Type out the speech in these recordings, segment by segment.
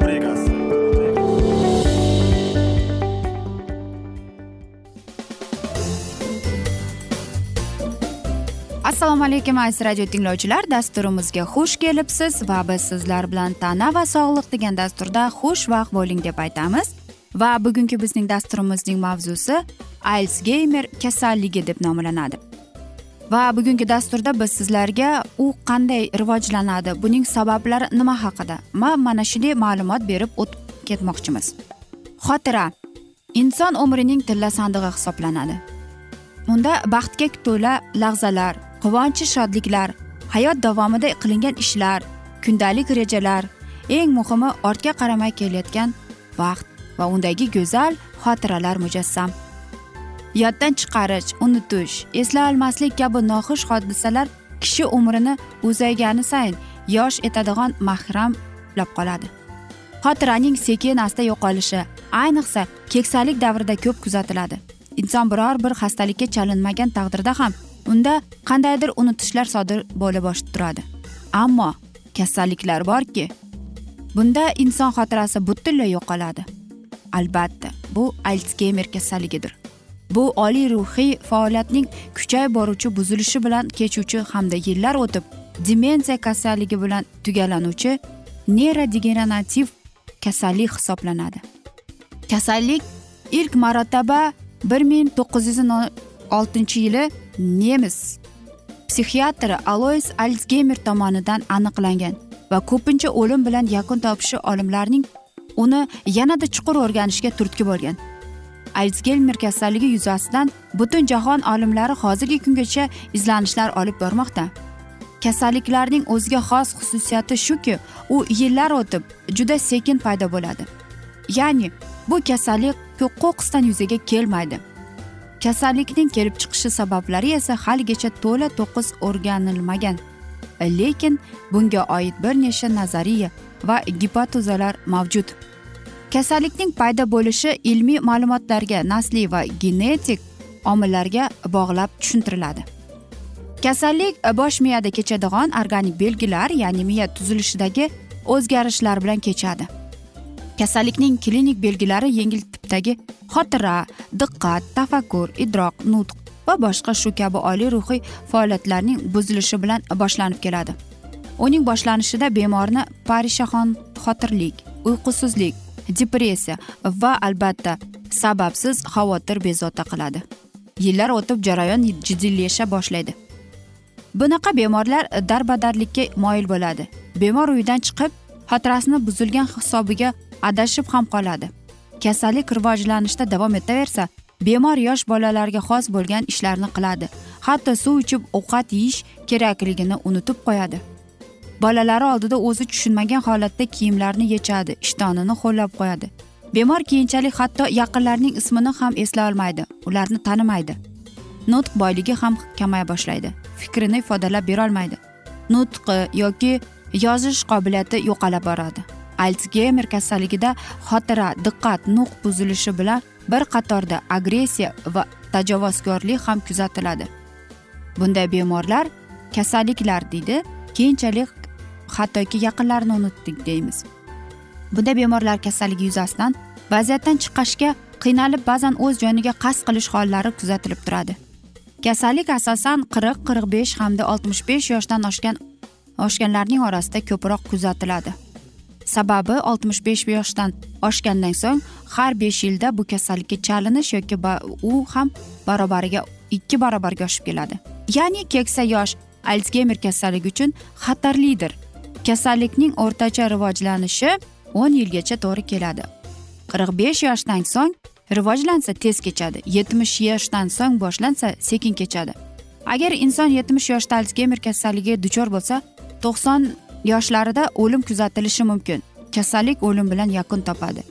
rubrikasi assalomu alaykum aziz radio tinglovchilar. Dasturimizga xush kelibsiz va biz sizlar bilan tana va sog'liq degan dasturda xushvaqt bo'ling deb aytamiz. Va bugungi bizning dasturimizning mavzusi alsgeymer kasalligi deb nomlanadi. Va bugungi dasturda biz sizlarga u qanday rivojlanadi buning sabablari nima haqida ma mana shunday ma'lumot berib o'tib ketmoqchimiz. Xotira. Inson umrining tilla sandig'i hisoblanadi. Unda baxtga to'la lahzalar quvonchi shodliklar hayot davomida qilingan ishlar kundalik rejalar eng muhimi ortga qaramay kelayotgan vaqt va undagi go'zal xotiralar mujassam. Yoddan chiqarish unutish eslay olmaslik kabi noxush hodisalar kishi umrini uzaygani sayin yosh etadigan mahramlab qoladi. Xotiraning sekin asta yo'qolishi ayniqsa keksalik davrida ko'p kuzatiladi. Inson biror bir xastalikka chalinmagan taqdirda ham unda qandaydir unutishlar sodir bo'la bosh turadi. Ammo kasalliklar borki bunda inson xotirasi butunlay yo'qoladi. Albatta bu alsgeymer kasalligidir bu oliy ruhiy faoliyatning kuchayib boruvchi buzilishi bilan kechuvchi hamda yillar o'tib demensiya kasalligi bilan tugallanuvchi neyrodegenerativ kasallik hisoblanadi. Kasallik ilk marotaba bir ming to'qqiz yuz oltinchi yili nemis psixiatri alois alsgeymer tomonidan aniqlangan va ko'pincha o'lim bilan yakun topishi olimlarning uni yanada chuqur o'rganishga turtki bo'lgan. Alsgeymer kasalligi yuzasidan butun jahon olimlari hozirgi kungacha izlanishlar olib bormoqda. Kasalliklarning o'ziga xos xususiyati shuki u yillar o'tib juda sekin paydo bo'ladi. Ya'ni bu kasallik qo'qqisdan yuzaga kelmaydi. Kasallikning kelib chiqishi sabablari esa haligacha to'la to'qqiz o'rganilmagan. Lekin bunga oid bir nechta nazariya va gipotezalar mavjud. Kasallikning paydo bo'lishi ilmiy ma'lumotlarga nasliy va genetik omillarga bog'lab tushuntiriladi. Kasallik bosh miyada kechadigan organik belgilar ya'ni miya tuzilishidagi o'zgarishlar bilan kechadi. Kasallikning klinik belgilari yengil tipdagi xotira diqqat tafakkur idroq nutq va boshqa shu kabi oliy ruhiy faoliyatlarning buzilishi bilan boshlanib keladi. Uning boshlanishida bemorni parishonxotirlik uyqusizlik depressiya va albatta sababsiz xavotir bezovta qiladi. Yillar o'tib jarayon jiddiylasha boshlaydi. Bunaqa bemorlar darbadarlikka moyil bo'ladi. Bemor uydan chiqib xotirasini buzilgan hisobiga adashib ham qoladi. Kasallik rivojlanishda davom etaversa bemor yosh bolalarga xos bo'lgan ishlarni qiladi. Hatto suv ichib ovqat yeyish kerakligini unutib qo'yadi. Bolalari oldida o'zi tushunmagan holatda kiyimlarini yechadi ishtonini ho'llab qo'yadi. Bemor keyinchalik hatto yaqinlarining ismini ham eslay olmaydi ularni tanimaydi. Nutq boyligi ham kamaya boshlaydi fikrini ifodalab berolmaydi nutqi yoki yozish qobiliyati yo'qolib boradi. Alsgeymer kasalligida xotira diqqat nuq buzilishi bilan bir qatorda agressiya va tajovuzkorlik ham kuzatiladi. Bunday bemorlar kasalliklar deydi keyinchalik hattoki yaqinlarini unutdik deymiz. Bunda bemorlar kasalligi yuzasidan vaziyatdan chiqishga qiynalib ba'zan o'z joniga qasd qilish hollari kuzatilib turadi. Kasallik asosan qirq qirq besh hamda oltmish besh yoshdan oshgan oshganlarning orasida ko'proq kuzatiladi. Sababi oltmish besh yoshdan oshgandan so'ng har besh yilda bu kasallikka chalinish yoki u ham barobariga ikki barobarga oshib keladi. Ya'ni keksa yosh alsgeymer kasalligi uchun xatarlidir. Kasallikning o'rtacha rivojlanishi o'n yilgacha to'g'ri keladi. Qirq besh yoshdan so'ng rivojlansa tez kechadi yetmish yoshdan so'ng boshlansa sekin kechadi. Agar inson yetmish yoshda alsgeymer kasalligiga duchor bo'lsa to'qson yoshlarida o'lim kuzatilishi mumkin kasallik o'lim bilan yakun topadi.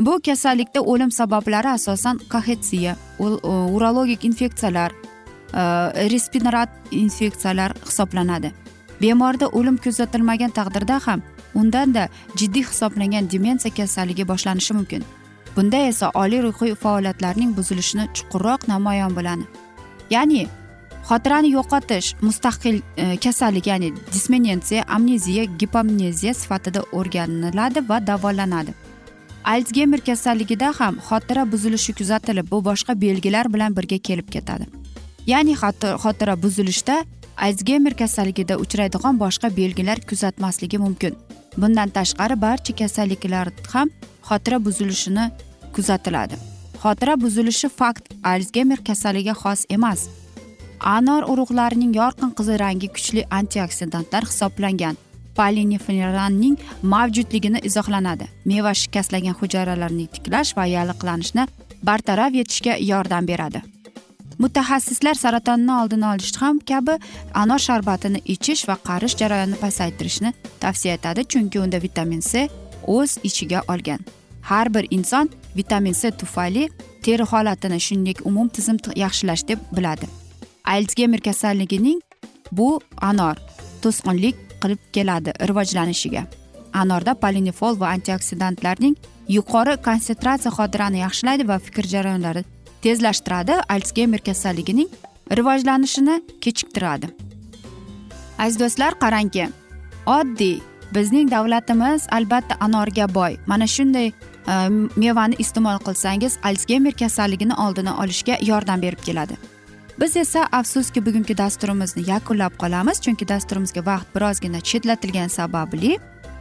Bu kasallikda o'lim sabablari asosan kahetsiya urologik infeksiyalar e, respirator infeksiyalar hisoblanadi. Bemorda o'lim kuzatilmagan taqdirda ham undanda jiddiy hisoblangan demensiya kasalligi boshlanishi mumkin. Bunda esa oliy ruhiy faoliyatlarning buzilishini chuqurroq namoyon bo'ladi. Ya'ni xotirani yo'qotish mustaqil e, kasallik ya'ni dismenensiya amneziya gipomneziya sifatida o'rganiladi va davolanadi. Alsgeymer kasalligida ham xotira buzilishi kuzatilib bu boshqa belgilar bilan birga kelib ketadi. Ya'ni xotira buzilishda alsgeymer kasalligida uchraydigan boshqa belgilar kuzatmasligi mumkin. Bundan tashqari barcha kasalliklar ham xotira buzilishini kuzatiladi. Xotira buzilishi fakt alsgeymer kasalligiga xos emas. Anor urug'larining yorqin qizil rangi kuchli antioksidantlar hisoblangan. Polinefrenning mavjudligini izohlanadi. Meva shikastlangan hujayralarni tiklash va yalliqlanishni bartaraf etishga yordam beradi. Mutaxassislar saratonni oldini olish ham kabi anor sharbatini ichish va qarish jarayonini pasaytirishni tavsiya etadi. Chunki unda vitamin c o'z ichiga olgan. Har bir inson vitamin c tufayli teri holatini shuningdek umum tizim yaxshilash deb biladi. Alsgeymer kasalligining bu anor to'sqinlik qilib keladi rivojlanishiga. Anorda polinifol va antioksidantlarning yuqori konsentratsiya xotirani yaxshilaydi va fikr jarayonlari tezlashtiradi alsgeymer kasalligining rivojlanishini kechiktiradi. Aziz do'stlar qarangki oddiy bizning davlatimiz albatta anorga boy. Mana shunday e, mevani iste'mol qilsangiz alsgeymer kasalligini oldini olishga yordam berib keladi. Biz esa afsuski bugungi dasturimizni yakunlab qolamiz chunki dasturimizga vaqt birozgina chetlatilgani sababli.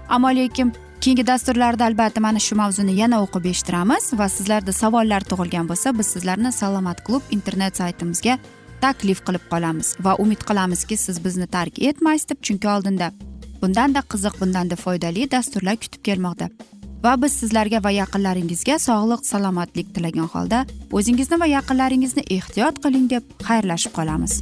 Ammo lekin keyingi dasturlarda albatta mana shu mavzuni yana o'qib eshittiramiz va sizlarda savollar tug'ilgan bo'lsa biz sizlarni salomat klub internet saytimizga taklif qilib qolamiz va umid qilamizki siz bizni tark etmaysiz deb chunki oldinda bundanda qiziq bundanda foydali dasturlar kutib kelmoqda. Va biz sizlarga va yaqinlaringizga sog'lik salomatlik tilagan holda o'zingizni va yaqinlaringizni ehtiyot qiling deb xayrlashib qolamiz.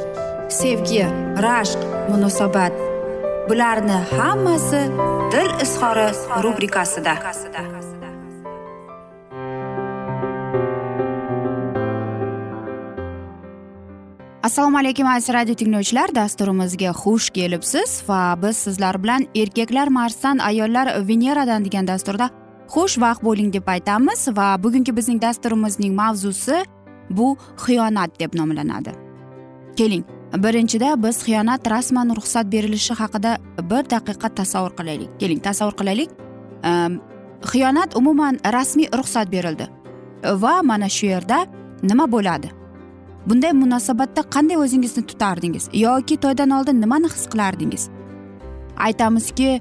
sevgi rashq munosabat. Bularni hammasi dil izhori rubrikasida. Assalomu alaykum aziz radio tinglovchilar. Dasturimizga xush kelibsiz va biz sizlar bilan erkaklar marsdan ayollar veneradan degan dasturda xushvaqt bo'ling deb aytamiz va bugungi bizning dasturimizning mavzusi bu xiyonat deb nomlanadi. Keling birinchida biz xiyonat rasman ruxsat berilishi haqida bir daqiqa tasavvur qilaylik. Keling tasavvur qilaylik. Xiyonat umuman rasmiy ruxsat berildi. Va mana shu yerda nima bo'ladi? Bunday munosabatda qanday o'zingizni tutardingiz? Yoki to'ydan oldin nimani his qilardingiz? Aytamizki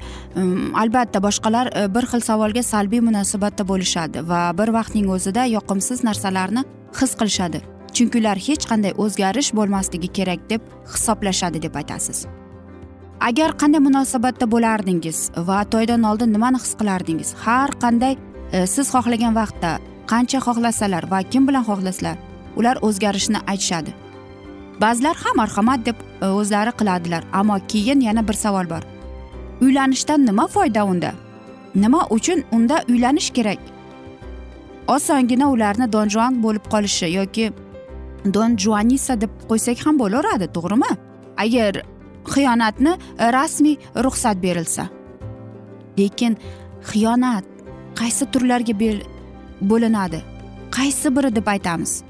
albatta boshqalar e, bir xil savolga salbiy munosabatda bo'lishadi va bir vaqtning o'zida yoqimsiz narsalarni his qilishadi. Chunki ular hech qanday o'zgarish bo'lmasligi kerak deb hisoblashadi deb aytasiz. Agar qanday munosabatda bo'lardingiz va to'ydan oldin nimani his qilardingiz? Har qanday e, siz xohlagan vaqtda qancha xohlasalar va kim bilan xohlasalar ular o'zgarishni aytishadi. Ba'zilar ha marhamat deb e, o'zlari qiladilar ammo keyin yana bir savol bor. Uylanishdan nima foyda unda? Nima uchun unda uylanish kerak? Osongina ularni donjon bo'lib qolishi yoki don juanisa deb qo'ysak ham bo'laveradi to'g'rimi? Agar xiyonatni e, rasmiy ruxsat berilsa. Lekin xiyonat qaysi turlarga bo'linadi? Qaysi biri deb aytamiz?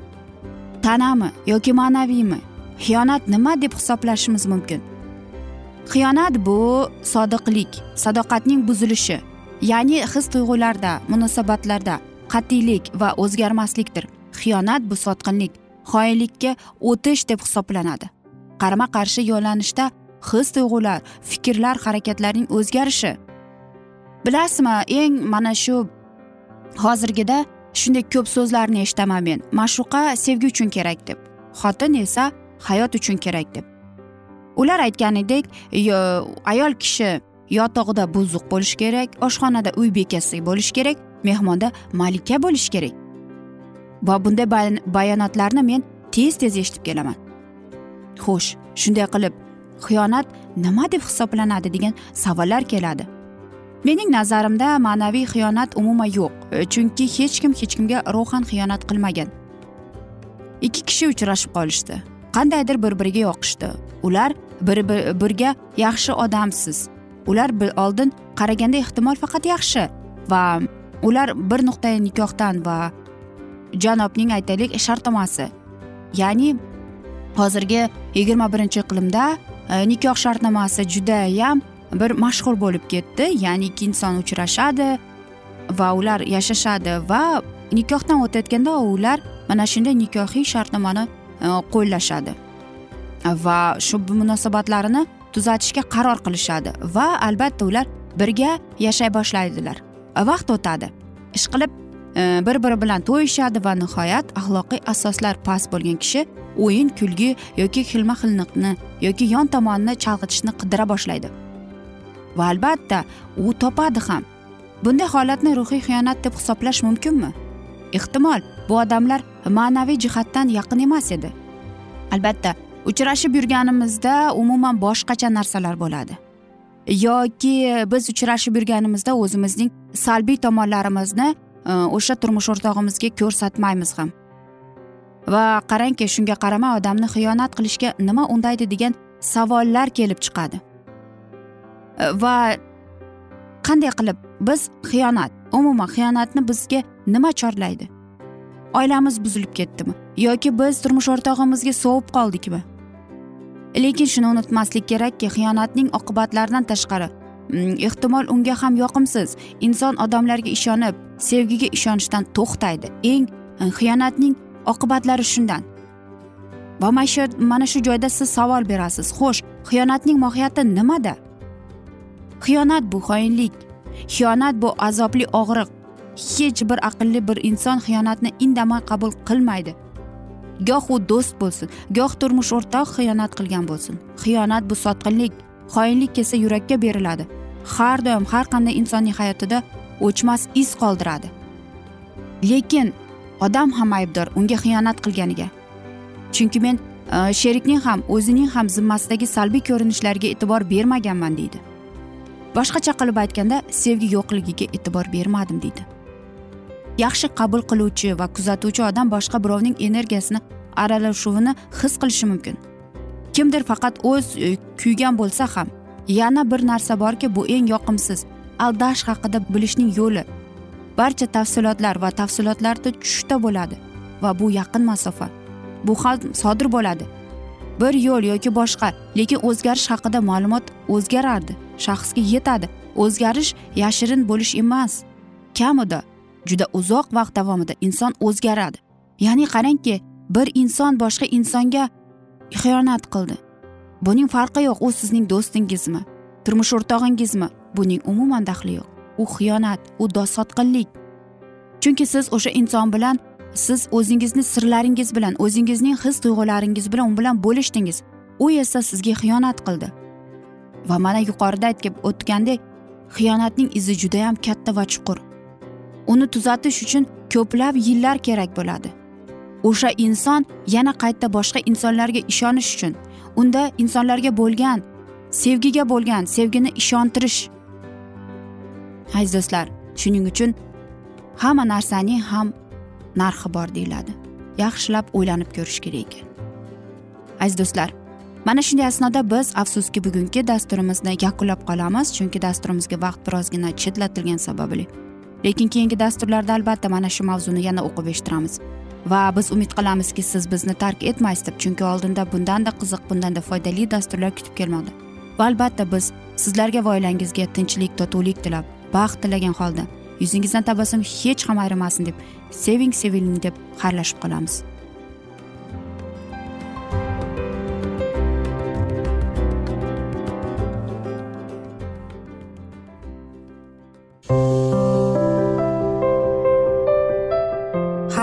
Tanami yoki ma'naviymi? Xiyonat nima deb hisoblashimiz mumkin? Xiyonat bu sodiqlik sadoqatning buzilishi ya'ni his tuyg'ularda munosabatlarda qat'iylik va o'zgarmaslikdir. Xiyonat bu sotqinlik. Xoinlikka o'tish deb hisoblanadi. Qarama qarshi yo'llanishda his tuyg'ular fikrlar harakatlarning o'zgarishi. Bilasizmi eng mana shu hozirgida shunday ko'p so'zlarni eshitaman men. Ma'shuqa sevgi uchun kerak deb xotin esa hayot uchun kerak deb. Ular aytganidek ayol kishi yotog'ida buzuq bo'lishi kerak oshxonada uy bekasi bo'lishi kerak mehmonda malika bo'lishi kerak. Va bunday bayonotlarni men tez tez eshitib kelaman. Xo'sh shunday qilib xiyonat nima deb hisoblanadi degan savollar keladi. Mening nazarimda ma'naviy xiyonat umuman yo'q chunki hech kim hech kimga ruhan xiyonat qilmagan. Ikki kishi uchrashib qolishdi. Qandaydir bir biriga yoqishdi. Ular bir birga yaxshi odamsiz. Ular oldin qaraganda ehtimol faqat yaxshi va ular bir nuqtai nikohdan va janobning aytaylik shartnomasi ya'ni hozirgi yigirma birinchi iqlimda e, nikoh shartnomasi judayam bir mashhur bo'lib ketdi. Ya'ni ikki inson uchrashadi va ular yashashadi va nikohdan o'tayotganda ular mana shunday nikohiy shartnomani e, qo'llashadi va shu munosabatlarini tuzatishga qaror qilishadi va albatta ular birga yashay boshlaydilar. Vaqt o'tadi. Ishqilib Э, bir biri bilan to'yishadi va nihoyat axloqiy asoslar past bo'lgan kishi o'yin kulgi yoki xilma xilliqni yoki yon tomonni chalg'itishni qidira boshlaydi. Va albatta u topadi ham. Bunday holatni ruhiy xiyonat deb hisoblash mumkinmi? Ehtimol bu odamlar ma'naviy jihatdan yaqin emas edi. Albatta uchrashib yurganimizda umuman boshqacha narsalar bo'ladi. Yoki biz uchrashib yurganimizda o'zimizning salbiy tomonlarimizni Э, o'sha turmush o'rtog'imizga ko'rsatmaymiz ham va qarangki shunga qaramay odamni xiyonat qilishga nima undaydi degan savollar kelib chiqadi. Э, va qanday qilib biz xiyonat umuman xiyonatni bizga nima chorlaydi? Oilamiz buzilib ketdimi? Yoki biz turmush o'rtog'imizga sovib qoldikmi? Lekin shuni unutmaslik kerakki xiyonatning oqibatlaridan tashqari Mm, ehtimol unga ham yoqimsiz. Inson odamlarga ishonib sevgiga ishonishdan to'xtaydi. Eng e, xiyonatning oqibatlari shundan. Va mana shu mana shu joyda siz savol berasiz. Xo'sh xiyonatning mohiyati nimada? Xiyonat bu xoinlik. Xiyonat bu azobli og'riq. Hech bir aqlli bir inson xiyonatni indamay qabul qilmaydi. Goh u do'st bo'lsin goh turmush o'rtoq xiyonat qilgan bo'lsin. Xiyonat bu sotqinlik. Xoinlik esa yurakka beriladi. Har doim har qanday insonning hayotida o'chmas iz qoldiradi. Lekin odam ham aybdor unga xiyonat qilganiga. Chunki men e, sherikning ham o'zining ham zimmasidagi salbiy ko'rinishlarga e'tibor bermaganman deydi. Boshqacha qilib aytganda sevgi yo'qligiga e'tibor bermadim deydi. Yaxshi qabul qiluvchi va kuzatuvchi odam boshqa birovning energiyasini aralashuvini his qilishi mumkin. Kimdir faqat o'z e, kuygan bo'lsa ham yana bir narsa borki bu eng yoqimsiz aldash haqida bilishning yo'li. Barcha tafsilotlar va tafsilotlarda tushda bo'ladi va bu yaqin masofa bu ham sodir bo'ladi. Bir yo'l yoki boshqa lekin o'zgarish haqida ma'lumot o'zgaradi shaxsga yetadi. O'zgarish yashirin bo'lish emas. Kamida juda uzoq vaqt davomida inson o'zgaradi. Ya'ni qarangki bir inson boshqa insonga xiyonat qildi. Buning farqi yo'q u sizning do'stingizmi? Turmush o'rtog'ingizmi? Buning umuman daxli yo'q. U xiyonat u sotqinlik chunki siz o'sha inson bilan siz o'zingizni sirlaringiz bilan o'zingizning his tuyg'ularingiz bilan u bilan bo'lishdingiz. U esa sizga xiyonat qildi. Va mana yuqorida aytib o'tgandek xiyonatning izi judayam katta va chuqur. Uni tuzatish uchun ko'plab yillar kerak bo'ladi. O'sha inson yana qayta boshqa insonlarga ishonish uchun unda insonlarga bo'lgan sevgiga bo'lgan sevgini ishontirish. Aziz do'stlar shuning uchun hamma narsaning ham narxi bor deyiladi. Yaxshilab o'ylanib ko'rish kerak. Ekan aziz do'stlar mana shunday asnoda biz afsuski bugungi dasturimizni yakunlab qolamiz chunki dasturimizga vaqt birozgina chetlatilgani sababli. Lekin keyingi dasturlarda albatta mana shu mavzuni yana o'qib eshittiramiz. Va biz umid qilamizki siz bizni tark etmaysiz deb chunki oldinda bundanda qiziq bundanda foydali dasturlar kutib kelmoqda. Va albatta biz sizlarga va oilangizga tinchlik totuvlik tilab baxt tilagan holda yuzingizdan tabassum hech ham ayrimasin deb seving seviling deb xayrlashib qolamiz.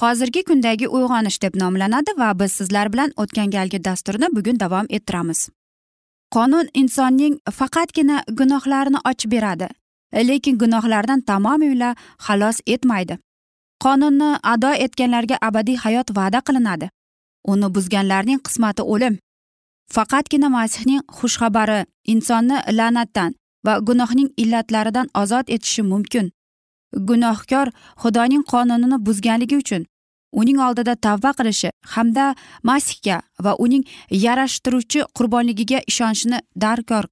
hozirgi kundagi uyg'onish deb nomlanadi va biz sizlar bilan o'tgan galgi dasturni bugun davom ettiramiz. Qonun insonning faqatgina gunohlarini ochib beradi lekin gunohlardan tamomila xalos etmaydi. Qonunni ado etganlarga abadiy hayot va'da qilinadi. Uni buzganlarning qismati o'lim. Faqatgina masihning xushxabari insonni la'natdan va gunohning illatlaridan ozod etishi mumkin. Gunohkor xudoning qonunini buzganligi uchun uning oldida tavba qilishi hamda masihga va uning yarashtiruvchi qurbonligiga ishonishni darkor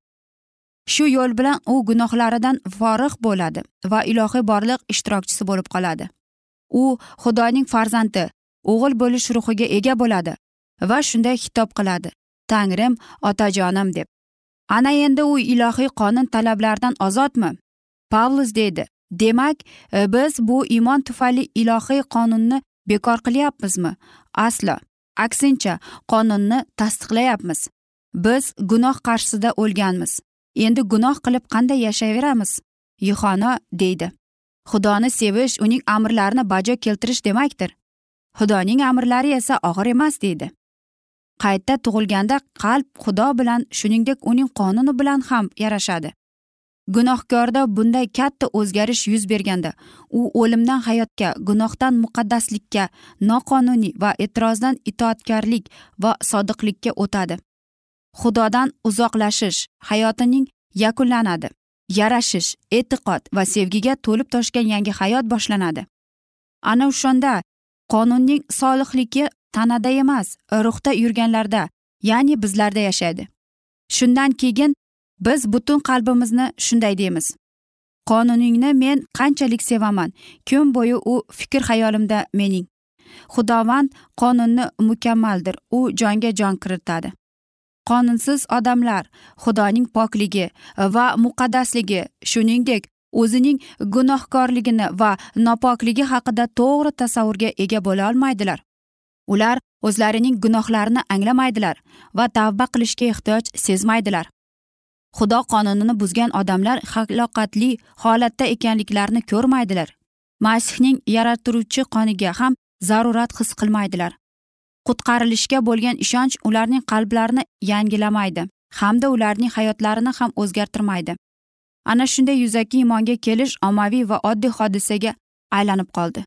shu yo'l bilan u gunohlaridan forig' bo'ladi va ilohiy borliq ishtirokchisi bo'lib qoladi. U xudoning farzandi o'g'il bo'lish ruhiga ega bo'ladi va shunday xitob qiladi tangrim otajonim deb. Ana endi u ilohiy qonun talablaridan ozodmi? Pavlus deydi demak e, biz bu iymon tufayli ilohiy qonunni bekor qilyapmizmi? Aslo. Aksincha qonunni tasdiqlayapmiz. Biz gunoh qarshisida o'lganmiz. Endi gunoh qilib qanday yashayveramiz yuhono deydi. Xudoni sevish uning amrlarini bajo keltirish demakdir. Xudoning amrlari esa og'ir emas deydi. Qayta tug'ilganda qalb xudo bilan shuningdek uning qonuni bilan ham yarashadi. Gunohkorda bunday katta o'zgarish yuz berganda u o'limdan hayotga gunohdan muqaddaslikka noqonuniy va e'tirozdan itoatkorlik va sodiqlikka o'tadi. Xudodan uzoqlashish hayotining yakunlanadi yarashish e'tiqod va sevgiga to'lib toshgan yangi hayot boshlanadi. Ana o'shanda qonunning solihligi tanada emas ruhda yurganlarda ya'ni bizlarda yashaydi. Shundan keyin biz butun qalbimizni shunday deymiz. Qonuningni men qanchalik sevaman? Kun bo'yi u fikr xayolimda mening. Xudovand qonunni mukammaldir. U jonga jon kiritadi. Qonunsiz odamlar xudoning pokligi va muqaddasligi shuningdek o'zining gunohkorligini va nopokligi haqida to'g'ri tasavvurga ega bo'la olmaydilar. Ular o'zlarining gunohlarini anglamaydilar va tavba qilishga ehtiyoj sezmaydilar. Xudo qonunini buzgan odamlar halokatli holatda ekanliklarini ko'rmaydilar. Masihning yaratuvchi qoniga ham zarurat his qilmaydilar. Qutqarilishga bo'lgan ishonch ularning qalblarini yangilamaydi hamda ularning hayotlarini ham o'zgartirmaydi. Ana shunday yuzaki iymonga kelish ommaviy va oddiy hodisaga aylanib qoldi.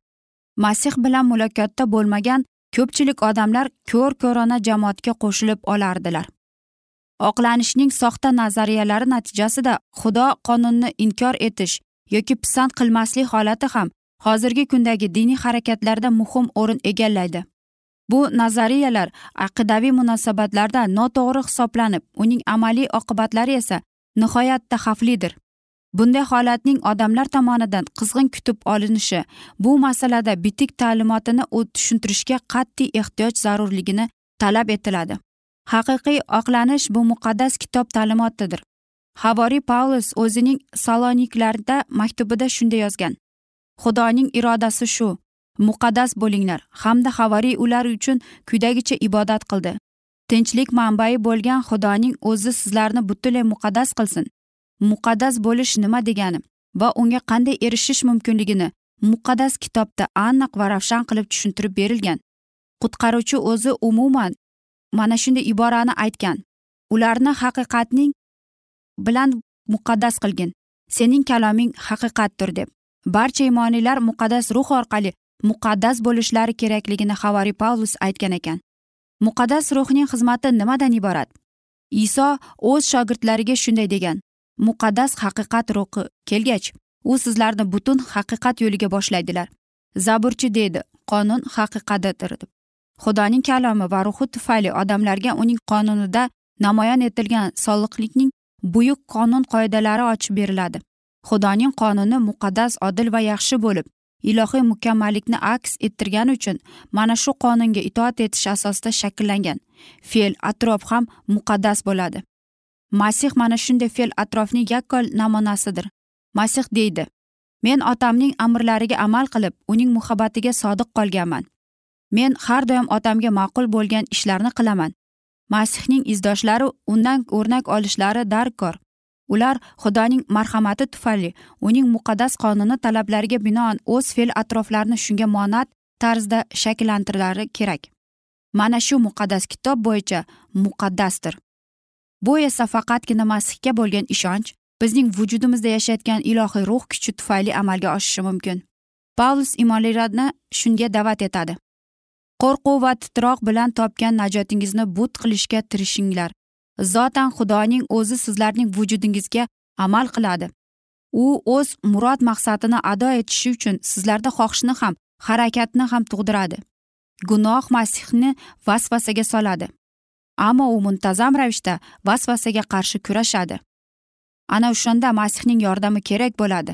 Masih bilan muloqotda bo'lmagan ko'pchilik odamlar ko'r ko'rona jamoatga qo'shilib olardilar. Oqlanishning soxta nazariyalari natijasida xudo qonunni inkor etish yoki pisand qilmaslik holati ham hozirgi kundagi diniy harakatlarda muhim o'rin egallaydi. Bu nazariyalar aqidaviy munosabatlarda noto'g'ri hisoblanib uning amaliy oqibatlari esa nihoyatda xavflidir bunday holatning odamlar tomonidan qizg'in kutib olinishi bu masalada bitik ta'limotini tushuntirishga qat'iy ehtiyoj zarurligini talab etiladi. Haqiqiy oqlanish bu muqaddas kitob ta'limotidir. Havoriy pavlus o'zining saloniklarda maktubida shunday yozgan. Xudoning irodasi shu muqaddas bo'linglar hamda havoriy ular uchun quyidagicha ibodat qildi. Tinchlik manbai bo'lgan xudoning o'zi sizlarni butunlay muqaddas qilsin. Muqaddas bo'lish nima degani va unga qanday erishish mumkinligini muqaddas kitobda aniq va ravshan qilib tushuntirib berilgan. Qutqaruvchi o'zi umuman mana shunday iborani aytgan. Ularni haqiqatning bilan muqaddas qilgin. Sening kaloming haqiqatdir deb. Barcha imoniylar muqaddas ruh orqali muqaddas bo'lishlari kerakligini havariy pavlus aytgan ekan. Muqaddas ruhning xizmati nimadan iborat? Iso o'z shogirdlariga shunday degan. Muqaddas haqiqat ruhi kelgach u sizlarni butun haqiqat yo'liga boshlaydilar. Zaburchi deydi qonun haqiqatdir deb. Xudoning kalomi va ruhi tufayli odamlarga uning qonunida namoyon etilgan soliqlikning buyuk qonun qoidalari ochib beriladi. Xudoning qonuni muqaddas odil va yaxshi bo'lib ilohiy mukammallikni aks ettirgani uchun mana shu qonunga itoat etish asosida shakllangan. Fe'l atrof ham muqaddas bo'ladi. Masih mana shunday fe'l atrofning yakkol namunasidir. Masih deydi men otamning amrlariga amal qilib uning muhabbatiga sodiq qolganman. Men har doim otamga ma'qul bo'lgan ishlarni qilaman. Masihning izdoshlari undan o'rnak olishlari darkor. Ular xudoning marhamati tufayli uning muqaddas qonuni talablariga binoan o'z fe'l atroflarini shunga monat tarzda shakllantirlari kerak. Mana shu muqaddas kitob bo'yicha muqaddasdir. Bu esa faqatgina masihga bo'lgan ishonch bizning vujudimizda yashayotgan ilohiy ruh kuchi tufayli amalga oshishi mumkin. Pavlus imonlilarni shunga da'vat etadi. Qo'rquv va titroq bilan topgan najotingizni but qilishga tirishinglar. Zotan xudoning o'zi sizlarning vujudingizga amal qiladi. U o'z murod maqsadini ado etishi uchun sizlarda xohishni ham harakatni ham tug'diradi. Gunoh masihni vasvasaga soladi. Ammo u muntazam ravishda vasvasaga qarshi kurashadi. Ana o'shanda masihning yordami kerak bo'ladi.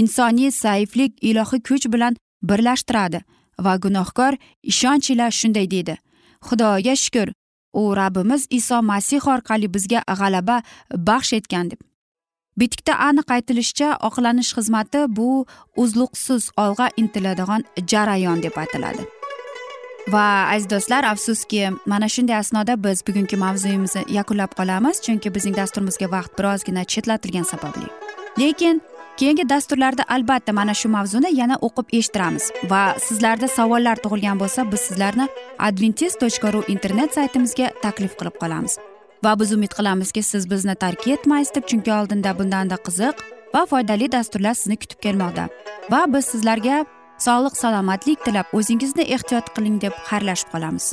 Insoniy zaiflik ilohiy kuch bilan birlashtiradi. Va gunohkor ishonch ila shunday deydi. Xudoga shukur u rabbimiz iso masih orqali bizga g'alaba baxsh etgan deb. Bitikda aniq aytilishicha oqlanish xizmati bu uzluqsiz olg'a intiladigan jarayon deb aytiladi va aziz do'stlar afsuski mana shunday asnoda biz bugungi mavzuyimizni yakunlab qolamiz chunki bizning dasturimizga vaqt birozgina chetlatilgani sababli. Lekin keyingi dasturlarda albatta mana shu mavzuni yana o'qib eshittiramiz. Va sizlarda savollar tug'ilgan bo'lsa biz sizlarni adventis tochka ru internet saytimizga taklif qilib qolamiz. Va biz umid qilamizki siz bizni tark etmaysiz deb chunki oldinda bundanda qiziq va foydali dasturlar sizni kutib kelmoqda. Va biz sizlarga sog'lik salomatlik tilab o'zingizni ehtiyot qiling deb xayrlashib qolamiz.